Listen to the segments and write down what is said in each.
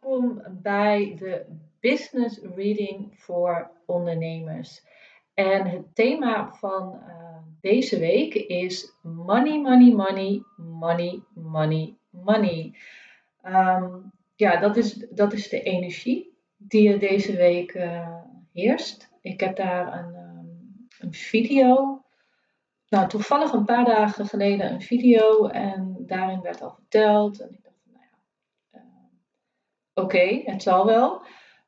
welkom bij de Business Reading voor ondernemers. En het thema van uh, deze week is Money, Money, Money, Money, Money, Money. Um, ja, dat is, dat is de energie die er deze week uh, heerst. Ik heb daar een, um, een video nou, toevallig een paar dagen geleden een video en daarin werd al verteld. En ik dacht, nou ja, uh, oké, het zal wel.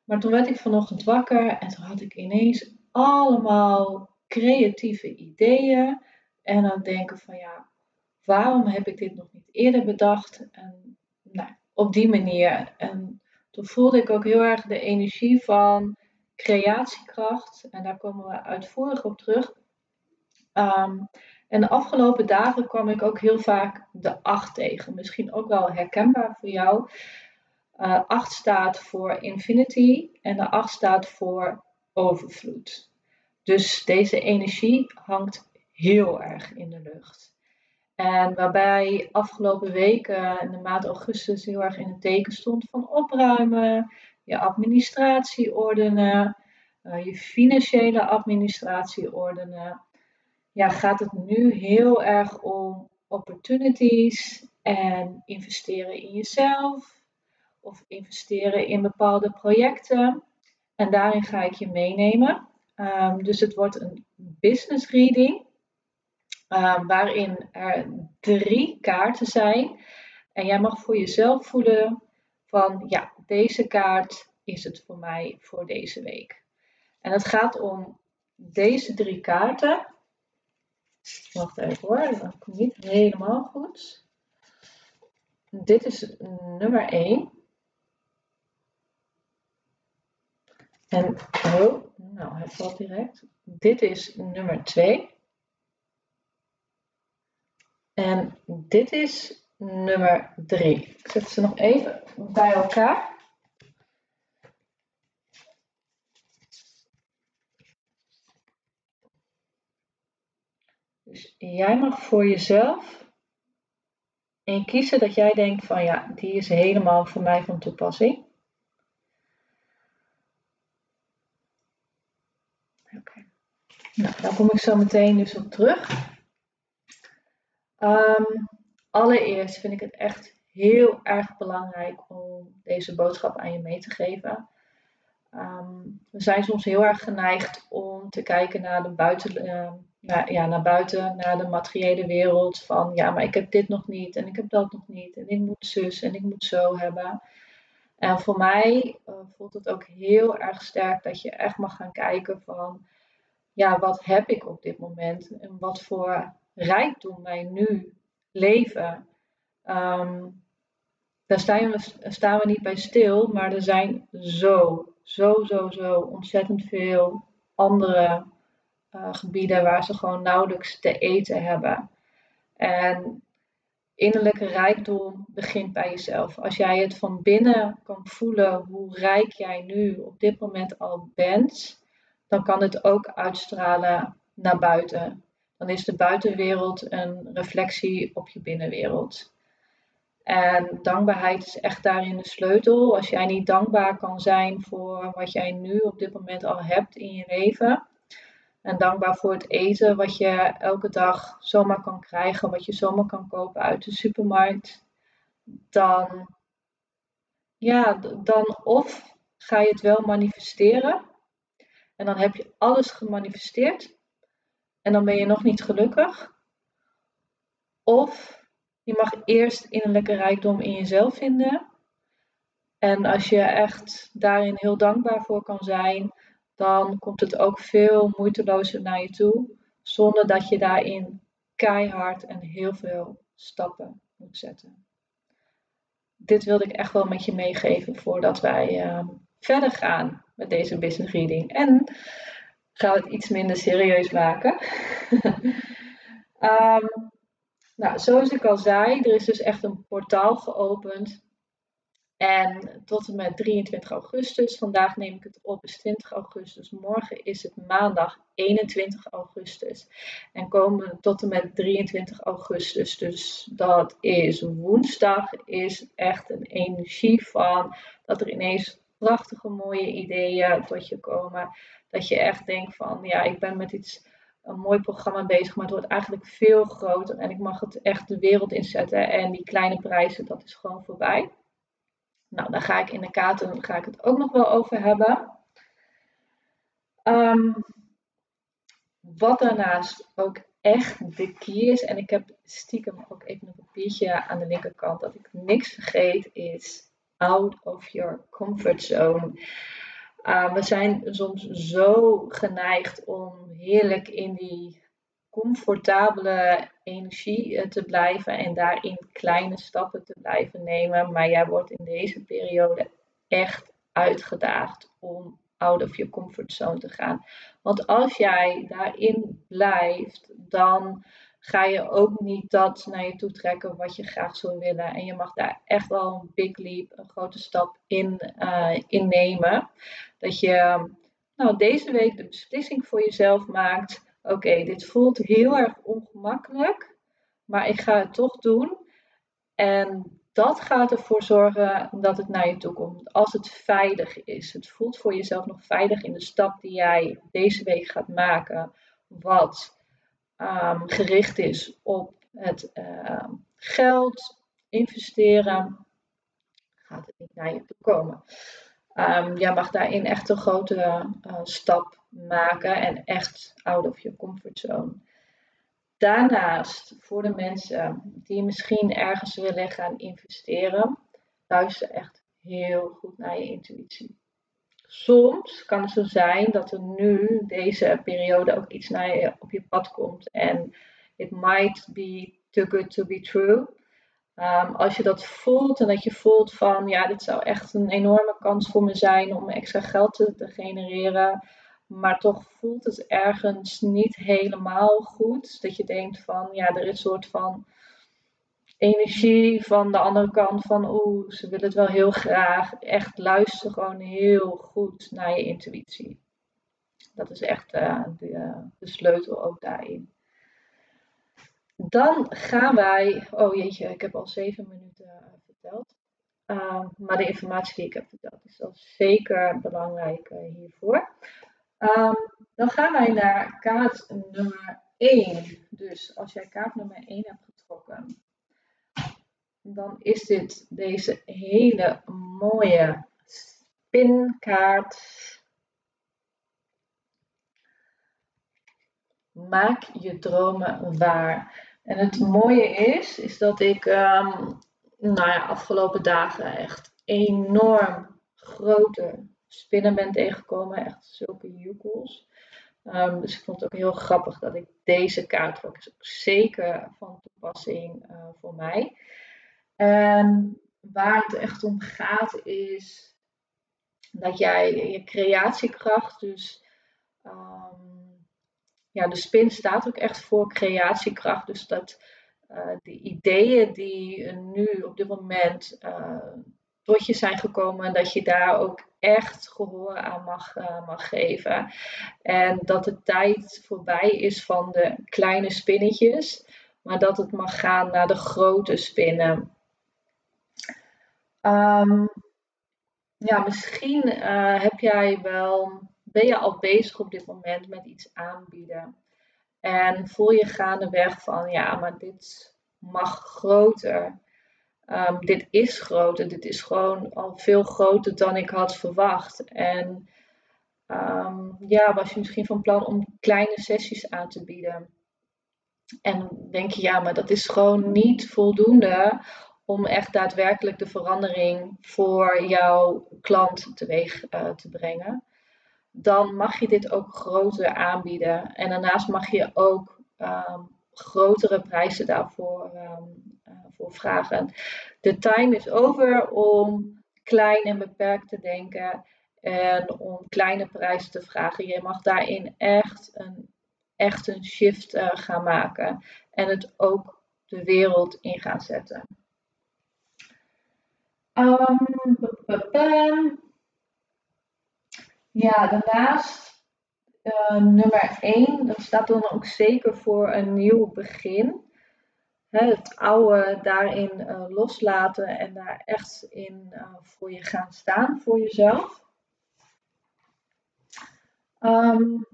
Maar toen werd ik vanochtend wakker en toen had ik ineens allemaal creatieve ideeën. En dan denken van ja, waarom heb ik dit nog niet eerder bedacht? En nou, op die manier. En toen voelde ik ook heel erg de energie van creatiekracht. En daar komen we uitvoerig op terug. Um, en de afgelopen dagen kwam ik ook heel vaak de 8 tegen. Misschien ook wel herkenbaar voor jou. Uh, eh, 8 staat voor infinity en de 8 staat voor overvloed. Dus deze energie hangt heel erg in de lucht. En waarbij afgelopen weken in de maand augustus heel erg in het teken stond van opruimen, je administratie ordenen, uh, je financiële administratie ordenen ja, gaat het nu heel erg om opportunities en investeren in jezelf of investeren in bepaalde projecten. En daarin ga ik je meenemen. Um, dus het wordt een business reading, um, waarin er drie kaarten zijn. En jij mag voor jezelf voelen van ja, deze kaart is het voor mij voor deze week. En het gaat om deze drie kaarten. Wacht even hoor, dat komt niet helemaal goed. Dit is nummer 1. En, oh, nou, hij valt direct. Dit is nummer 2. En dit is nummer 3. Ik zet ze nog even bij elkaar. Dus jij mag voor jezelf en kiezen dat jij denkt van ja, die is helemaal voor mij van toepassing. Oké. Nou, daar kom ik zo meteen dus op terug. Um, allereerst vind ik het echt heel erg belangrijk om deze boodschap aan je mee te geven. Um, we zijn soms heel erg geneigd om te kijken naar de buiten, naar, ja, naar buiten, naar de materiële wereld. Van ja, maar ik heb dit nog niet en ik heb dat nog niet en ik moet zus en ik moet zo hebben. En voor mij uh, voelt het ook heel erg sterk dat je echt mag gaan kijken van ja, wat heb ik op dit moment en wat voor rijkdom wij nu leven. Um, daar staan we, staan we niet bij stil, maar er zijn zo, zo, zo, zo ontzettend veel andere uh, gebieden waar ze gewoon nauwelijks te eten hebben. En innerlijke rijkdom begint bij jezelf. Als jij het van binnen kan voelen hoe rijk jij nu op dit moment al bent, dan kan het ook uitstralen naar buiten. Dan is de buitenwereld een reflectie op je binnenwereld. En dankbaarheid is echt daarin de sleutel. Als jij niet dankbaar kan zijn voor wat jij nu op dit moment al hebt in je leven, en dankbaar voor het eten wat je elke dag zomaar kan krijgen, wat je zomaar kan kopen uit de supermarkt. Dan, ja, dan of ga je het wel manifesteren. En dan heb je alles gemanifesteerd. En dan ben je nog niet gelukkig. Of je mag eerst innerlijke rijkdom in jezelf vinden. En als je echt daarin heel dankbaar voor kan zijn, dan komt het ook veel moeitelozer naar je toe, zonder dat je daarin keihard en heel veel stappen moet zetten. Dit wilde ik echt wel met je meegeven voordat wij uh, verder gaan met deze business reading. En gaan het iets minder serieus maken. um, nou, zoals ik al zei, er is dus echt een portaal geopend. En tot en met 23 augustus, vandaag neem ik het op, is 20 augustus. Morgen is het maandag 21 augustus. En komen tot en met 23 augustus. Dus dat is woensdag, is echt een energie van dat er ineens prachtige mooie ideeën tot je komen. Dat je echt denkt van ja, ik ben met iets een mooi programma bezig, maar het wordt eigenlijk veel groter en ik mag het echt de wereld inzetten. En die kleine prijzen, dat is gewoon voorbij. Nou, daar ga ik in de kaarten ga ik het ook nog wel over hebben. Ehm, wat daarnaast ook echt de key is, en ik heb stiekem ook even een papiertje aan de linkerkant dat ik niks vergeet, is out of your comfort zone. Uh, we zijn soms zo geneigd om heerlijk in die comfortabele energie eh, te blijven en daarin kleine stappen te blijven nemen. Maar jij wordt in deze periode echt uitgedaagd om out of your comfort zone te gaan. Want als jij daarin blijft, dan ga je ook niet dat naar je toe trekken wat je graag zou willen. En je mag daar echt wel een big leap, een grote stap in, uh, nemen. Dat je nou, deze week de beslissing voor jezelf maakt oké, dit voelt heel erg ongemakkelijk, maar ik ga het toch doen. En dat gaat ervoor zorgen dat het naar je toe komt. Als het veilig is. Het voelt voor jezelf nog veilig in de stap die jij deze week gaat maken. Wat um, gericht is op het uh, geld, investeren. Gaat het niet naar je toe komen. Um, jij mag daarin echt een grote uh, stap maken en echt out of your comfort zone. Daarnaast, voor de mensen die misschien ergens willen gaan investeren, luister echt heel goed naar je intuïtie. Soms kan het zo zijn dat er nu deze periode ook iets naar je, op je pad komt en it might be too good to be true. Um, als je dat voelt en dat je voelt van ja, dit zou echt een enorme kans voor me zijn om extra geld te genereren, maar toch voelt het ergens niet helemaal goed. Dat je denkt van ja, er is een soort van energie van de andere kant van oeh, ze willen het wel heel graag. Echt luister gewoon heel goed naar je intuïtie. Dat is echt uh, de, de sleutel ook daarin. Dan gaan wij, oh jeetje, ik heb al zeven minuten uh, verteld. Uh, maar de informatie die ik heb verteld is al zeker belangrijk uh, hiervoor. Um, dan gaan wij naar kaart nummer 1. Dus als jij kaart nummer 1 hebt getrokken, dan is dit deze hele mooie spinkaart. Maak je dromen waar. En het mooie is, is dat ik um, nou ja, afgelopen dagen echt enorm grote spinnen ben tegengekomen. Echt zulke joekels. Um, dus ik vond het ook heel grappig dat ik deze kaart trok. Is ook zeker van toepassing uh, voor mij. En waar het echt om gaat is dat jij je creatiekracht, dus um, ja, de spin staat ook echt voor creatiekracht. Dus dat uh, de ideeën die nu op dit moment uh, tot je zijn gekomen, dat je daar ook echt gehoor aan mag, uh, mag geven. En dat de tijd voorbij is van de kleine spinnetjes, maar dat het mag gaan naar de grote spinnen. Um, ja, misschien uh, heb jij wel, ben je al bezig op dit moment met iets aanbieden. En voel je gaandeweg van ja, maar dit mag groter. Um, dit is groter. Dit is gewoon al veel groter dan ik had verwacht. En um, ja, was je misschien van plan om kleine sessies aan te bieden. En denk je, ja, maar dat is gewoon niet voldoende om echt daadwerkelijk de verandering voor jouw klant teweeg uh, te brengen. Dan mag je dit ook groter aanbieden. En daarnaast mag je ook um, grotere prijzen daarvoor voor vragen. De time is over om klein en beperkt te denken en om kleine prijzen te vragen. Je mag daarin echt een, echt een shift uh, gaan maken en het ook de wereld in gaan zetten. Um, ja, daarnaast uh, nummer 1, dat staat dan ook zeker voor een nieuw begin. Het oude daarin uh, loslaten en daar echt in uh, voor je gaan staan, voor jezelf. Um,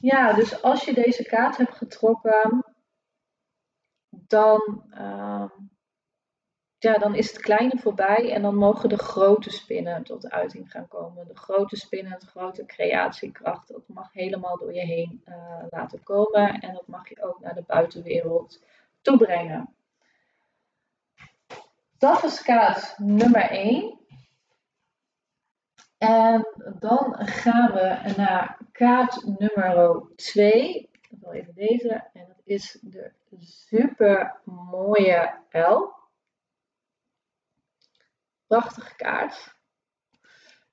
ja, dus als je deze kaart hebt getrokken, dan, uh, ja, dan is het kleine voorbij en dan mogen de grote spinnen tot uiting gaan komen. De grote spinnen, de grote creatiekracht, dat mag helemaal door je heen uh, laten komen en dat mag je ook naar de buitenwereld toebrengen. Dat is kaart nummer 1. En dan gaan we naar kaart nummer 2. Ik wil even deze. En dat is de super mooie L. Prachtige kaart.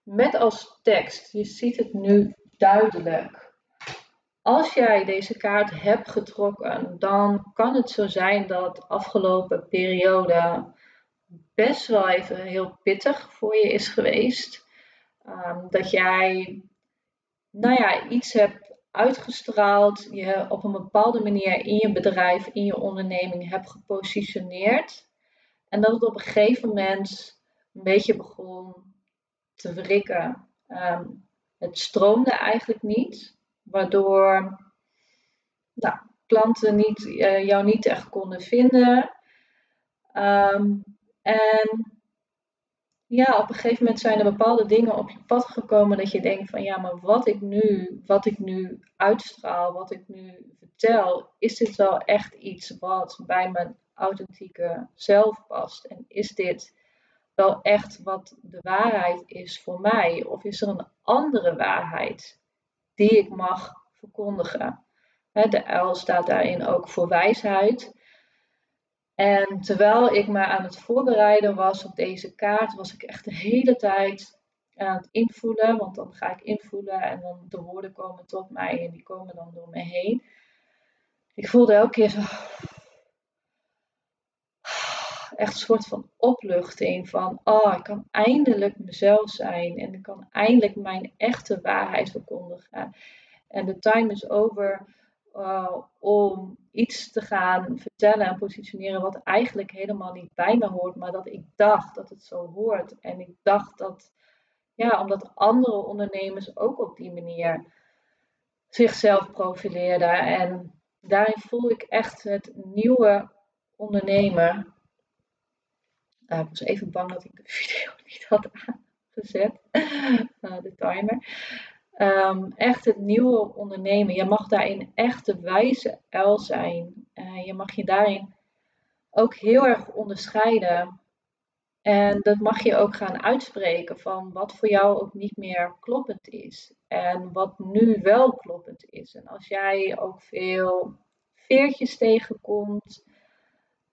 Met als tekst, je ziet het nu duidelijk. Als jij deze kaart hebt getrokken, dan kan het zo zijn dat de afgelopen periode best wel even heel pittig voor je is geweest. Um, dat jij nou ja, iets hebt uitgestraald, je op een bepaalde manier in je bedrijf, in je onderneming hebt gepositioneerd. En dat het op een gegeven moment een beetje begon te wrikken. Um, het stroomde eigenlijk niet, waardoor nou, klanten niet, uh, jou niet echt konden vinden. Um, en ja, op een gegeven moment zijn er bepaalde dingen op je pad gekomen dat je denkt van ja, maar wat ik nu, wat ik nu uitstraal, wat ik nu vertel, is dit wel echt iets wat bij mijn authentieke zelf past? En is dit wel echt wat de waarheid is voor mij? Of is er een andere waarheid die ik mag verkondigen? De L staat daarin ook voor wijsheid. En terwijl ik me aan het voorbereiden was op deze kaart, was ik echt de hele tijd aan het invoelen. Want dan ga ik invoelen en dan de woorden komen tot mij en die komen dan door me heen. Ik voelde elke keer zo. Echt een soort van opluchting van, oh, ik kan eindelijk mezelf zijn en ik kan eindelijk mijn echte waarheid verkondigen. En de time is over uh, om iets te gaan vertellen en positioneren wat eigenlijk helemaal niet bij me hoort, maar dat ik dacht dat het zo hoort. En ik dacht dat, ja, omdat andere ondernemers ook op die manier zichzelf profileerden. En daarin voel ik echt het nieuwe ondernemen. Uh, ik was even bang dat ik de video niet had aangezet, uh, de timer. Um, echt het nieuwe ondernemen. Je mag daarin echt de wijze uil zijn. Uh, je mag je daarin ook heel erg onderscheiden. En dat mag je ook gaan uitspreken van wat voor jou ook niet meer kloppend is. En wat nu wel kloppend is. En als jij ook veel veertjes tegenkomt.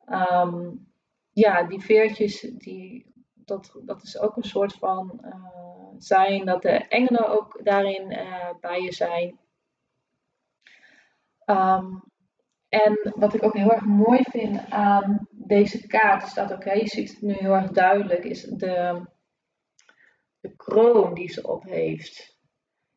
Um, ja, die veertjes, die, dat, dat is ook een soort van uh, zijn, dat de engelen ook daarin uh, bij je zijn. Um, en wat ik ook heel erg mooi vind aan deze kaart, staat ook, je ziet het nu heel erg duidelijk, is de, de kroon die ze op heeft.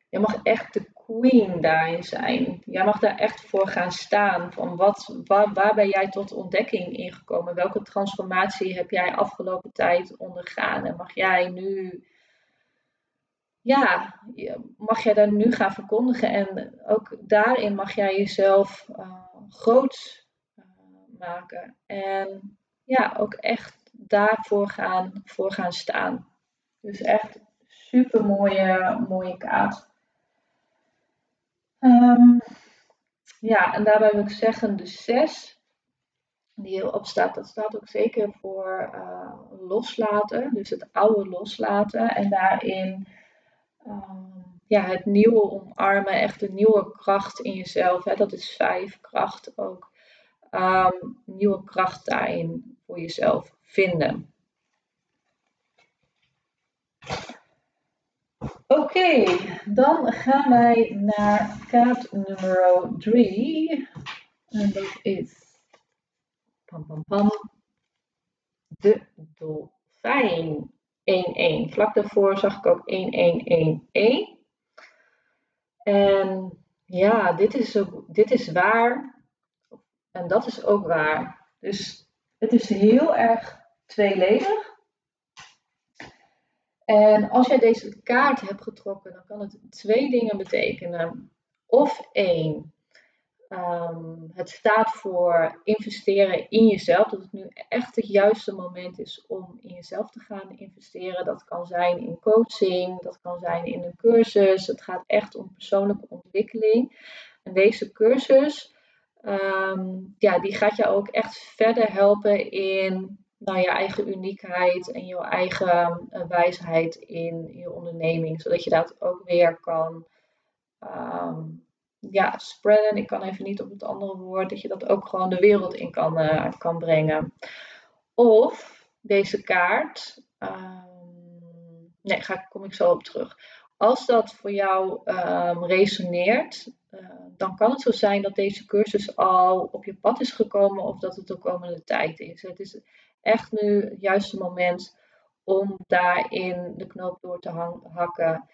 Je mag echt de queen daarin zijn. Jij mag daar echt voor gaan staan. Van wat, waar, ben jij tot ontdekking ingekomen? Welke transformatie heb jij afgelopen tijd ondergaan? En mag jij nu ja, mag jij daar nu gaan verkondigen. En ook daarin mag jij jezelf uh, groot uh, maken. En ja, ook echt daarvoor gaan, voor gaan staan. Dus echt super mooie, mooie kaart. Um, ja, en daarbij wil ik zeggen, de 6 die hierop staat, dat staat ook zeker voor uh, loslaten. Dus het oude loslaten. En daarin Ehm, ja, het nieuwe omarmen, echt een nieuwe kracht in jezelf. Hè, dat is vijf kracht ook. Um, nieuwe kracht daarin voor jezelf vinden. Oké, dan gaan wij naar kaart nummer 3. En dat is pam, pam, pam, de dolfijn. fijn. 1-1. Vlak daarvoor zag ik ook 1-1-1-1. En ja, dit is, dit is waar. En dat is ook waar. Dus het is heel erg tweeledig. En als jij deze kaart hebt getrokken, dan kan het twee dingen betekenen. Of één, ehm, het staat voor investeren in jezelf. Dat het nu echt het juiste moment is om in jezelf te gaan investeren. Dat kan zijn in coaching, dat kan zijn in een cursus. Het gaat echt om persoonlijke ontwikkeling. En deze cursus, ehm, ja, die gaat jou ook echt verder helpen in nou, je eigen uniekheid en je eigen uh, wijsheid in je onderneming. Zodat je dat ook weer kan um, ja, spreaden. Ik kan even niet op het andere woord. Dat je dat ook gewoon de wereld in kan, uh, kan brengen. Of deze kaart. Um, nee, ga, kom ik zo op terug. Als dat voor jou um, resoneert, uh, dan kan het zo zijn dat deze cursus al op je pad is gekomen of dat het de komende tijd is. Het is echt nu het juiste moment om daarin de knoop door te hakken.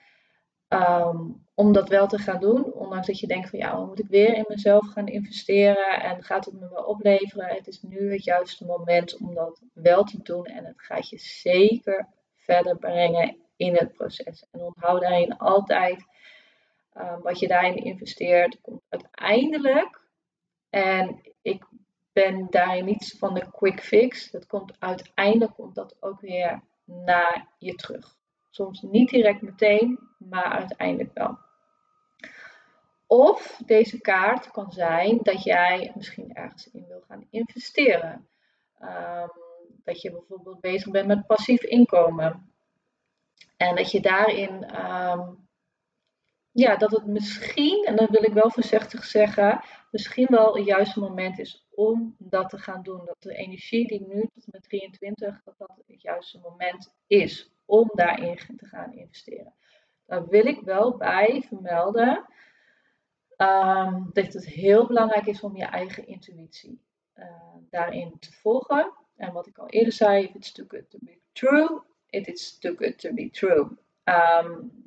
Um, om dat wel te gaan doen, ondanks dat je denkt van ja, moet ik weer in mezelf gaan investeren en gaat het me wel opleveren. Het is nu het juiste moment om dat wel te doen en het gaat je zeker verder brengen in het proces. En onthoud daarin altijd um, wat je daarin investeert, komt uiteindelijk. En ik ben daarin niet van de quick fix. Dat komt uiteindelijk komt dat ook weer naar je terug. Soms niet direct meteen, maar uiteindelijk wel. Of deze kaart kan zijn dat jij misschien ergens in wil gaan investeren. Um, dat je bijvoorbeeld bezig bent met passief inkomen. En dat je daarin um, ja, dat het misschien, en dat wil ik wel voorzichtig zeggen, misschien wel het juiste moment is om dat te gaan doen. Dat de energie die nu tot met 23, dat dat het juiste moment is om daarin te gaan investeren. Daar wil ik wel bij vermelden um, dat het heel belangrijk is om je eigen intuïtie uh, daarin te volgen. En wat ik al eerder zei, if it's too good to be true, it is too good to be true. Um,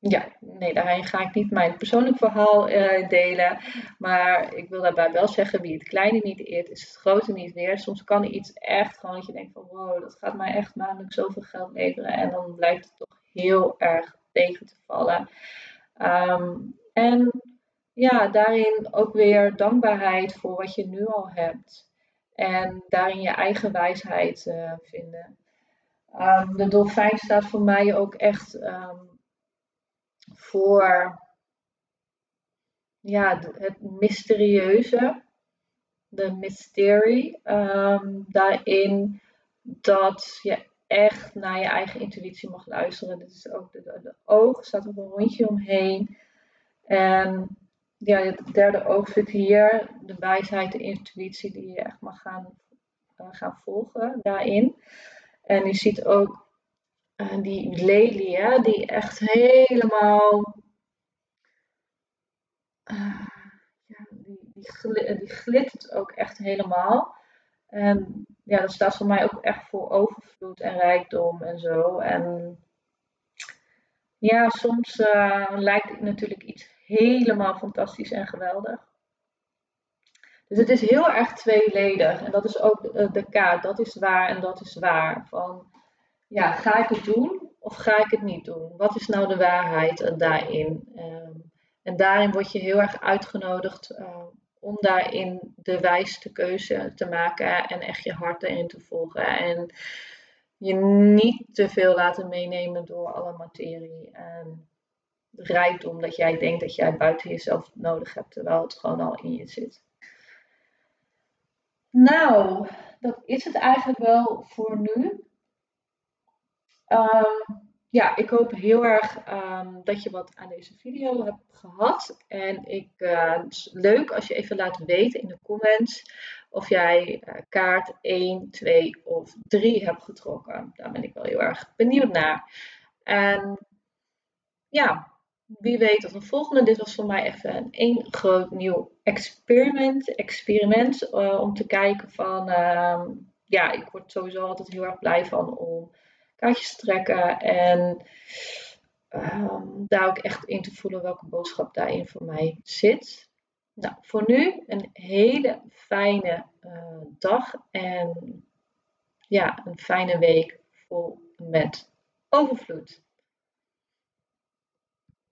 ja, nee, daarin ga ik niet mijn persoonlijk verhaal uh, delen. Maar ik wil daarbij wel zeggen, wie het kleine niet eert, is het grote niet weer. Soms kan iets echt gewoon dat je denkt van wow, dat gaat mij echt maandelijk zoveel geld leveren. En dan blijkt het toch heel erg tegen te vallen. Um, en ja, daarin ook weer dankbaarheid voor wat je nu al hebt. En daarin je eigen wijsheid uh, vinden. Um, de dolfijn staat voor mij ook echt um, voor ja, het mysterieuze, de mystery, um, daarin dat je echt naar je eigen intuïtie mag luisteren. Dit is ook de, de, oog, staat op een rondje omheen. En ja, het derde oog zit hier, de wijsheid, de intuïtie die je echt mag gaan, uh, gaan volgen daarin. En je ziet ook uh, die lelie, hè, die echt helemaal. Uh, ja, die, die, gl die glittert ook echt helemaal. En ja, dat staat voor mij ook echt voor overvloed en rijkdom en zo. En ja, soms lijkt het natuurlijk iets helemaal fantastisch en geweldig. Dus het is heel erg tweeledig. En dat is ook de kaart. Dat is waar en dat is waar. Van ja, ga ik het doen of ga ik het niet doen? Wat is nou de waarheid daarin? Ehm, en daarin word je heel erg uitgenodigd uh, om daarin de wijste keuze te maken en echt je hart erin te volgen. En je niet te veel laten meenemen door alle materie en rijkdom dat jij denkt dat jij buiten jezelf nodig hebt, terwijl het gewoon al in je zit. Nou, dat is het eigenlijk wel voor nu. Um, ja, ik hoop heel erg um, dat je wat aan deze video hebt gehad. En ik, het is leuk als je even laat weten in de comments of jij uh, kaart 1, 2 of 3 hebt getrokken. Daar ben ik wel heel erg benieuwd naar. En ja, wie weet of een volgende. Dit was voor mij even een één groot nieuw experiment. experiment uh, om te kijken van ja, ik word sowieso altijd heel erg blij van om kaartjes trekken en ehm, daar ook echt in te voelen welke boodschap daarin voor mij zit. Nou, voor nu een hele fijne uh, dag en ja, een fijne week vol met overvloed.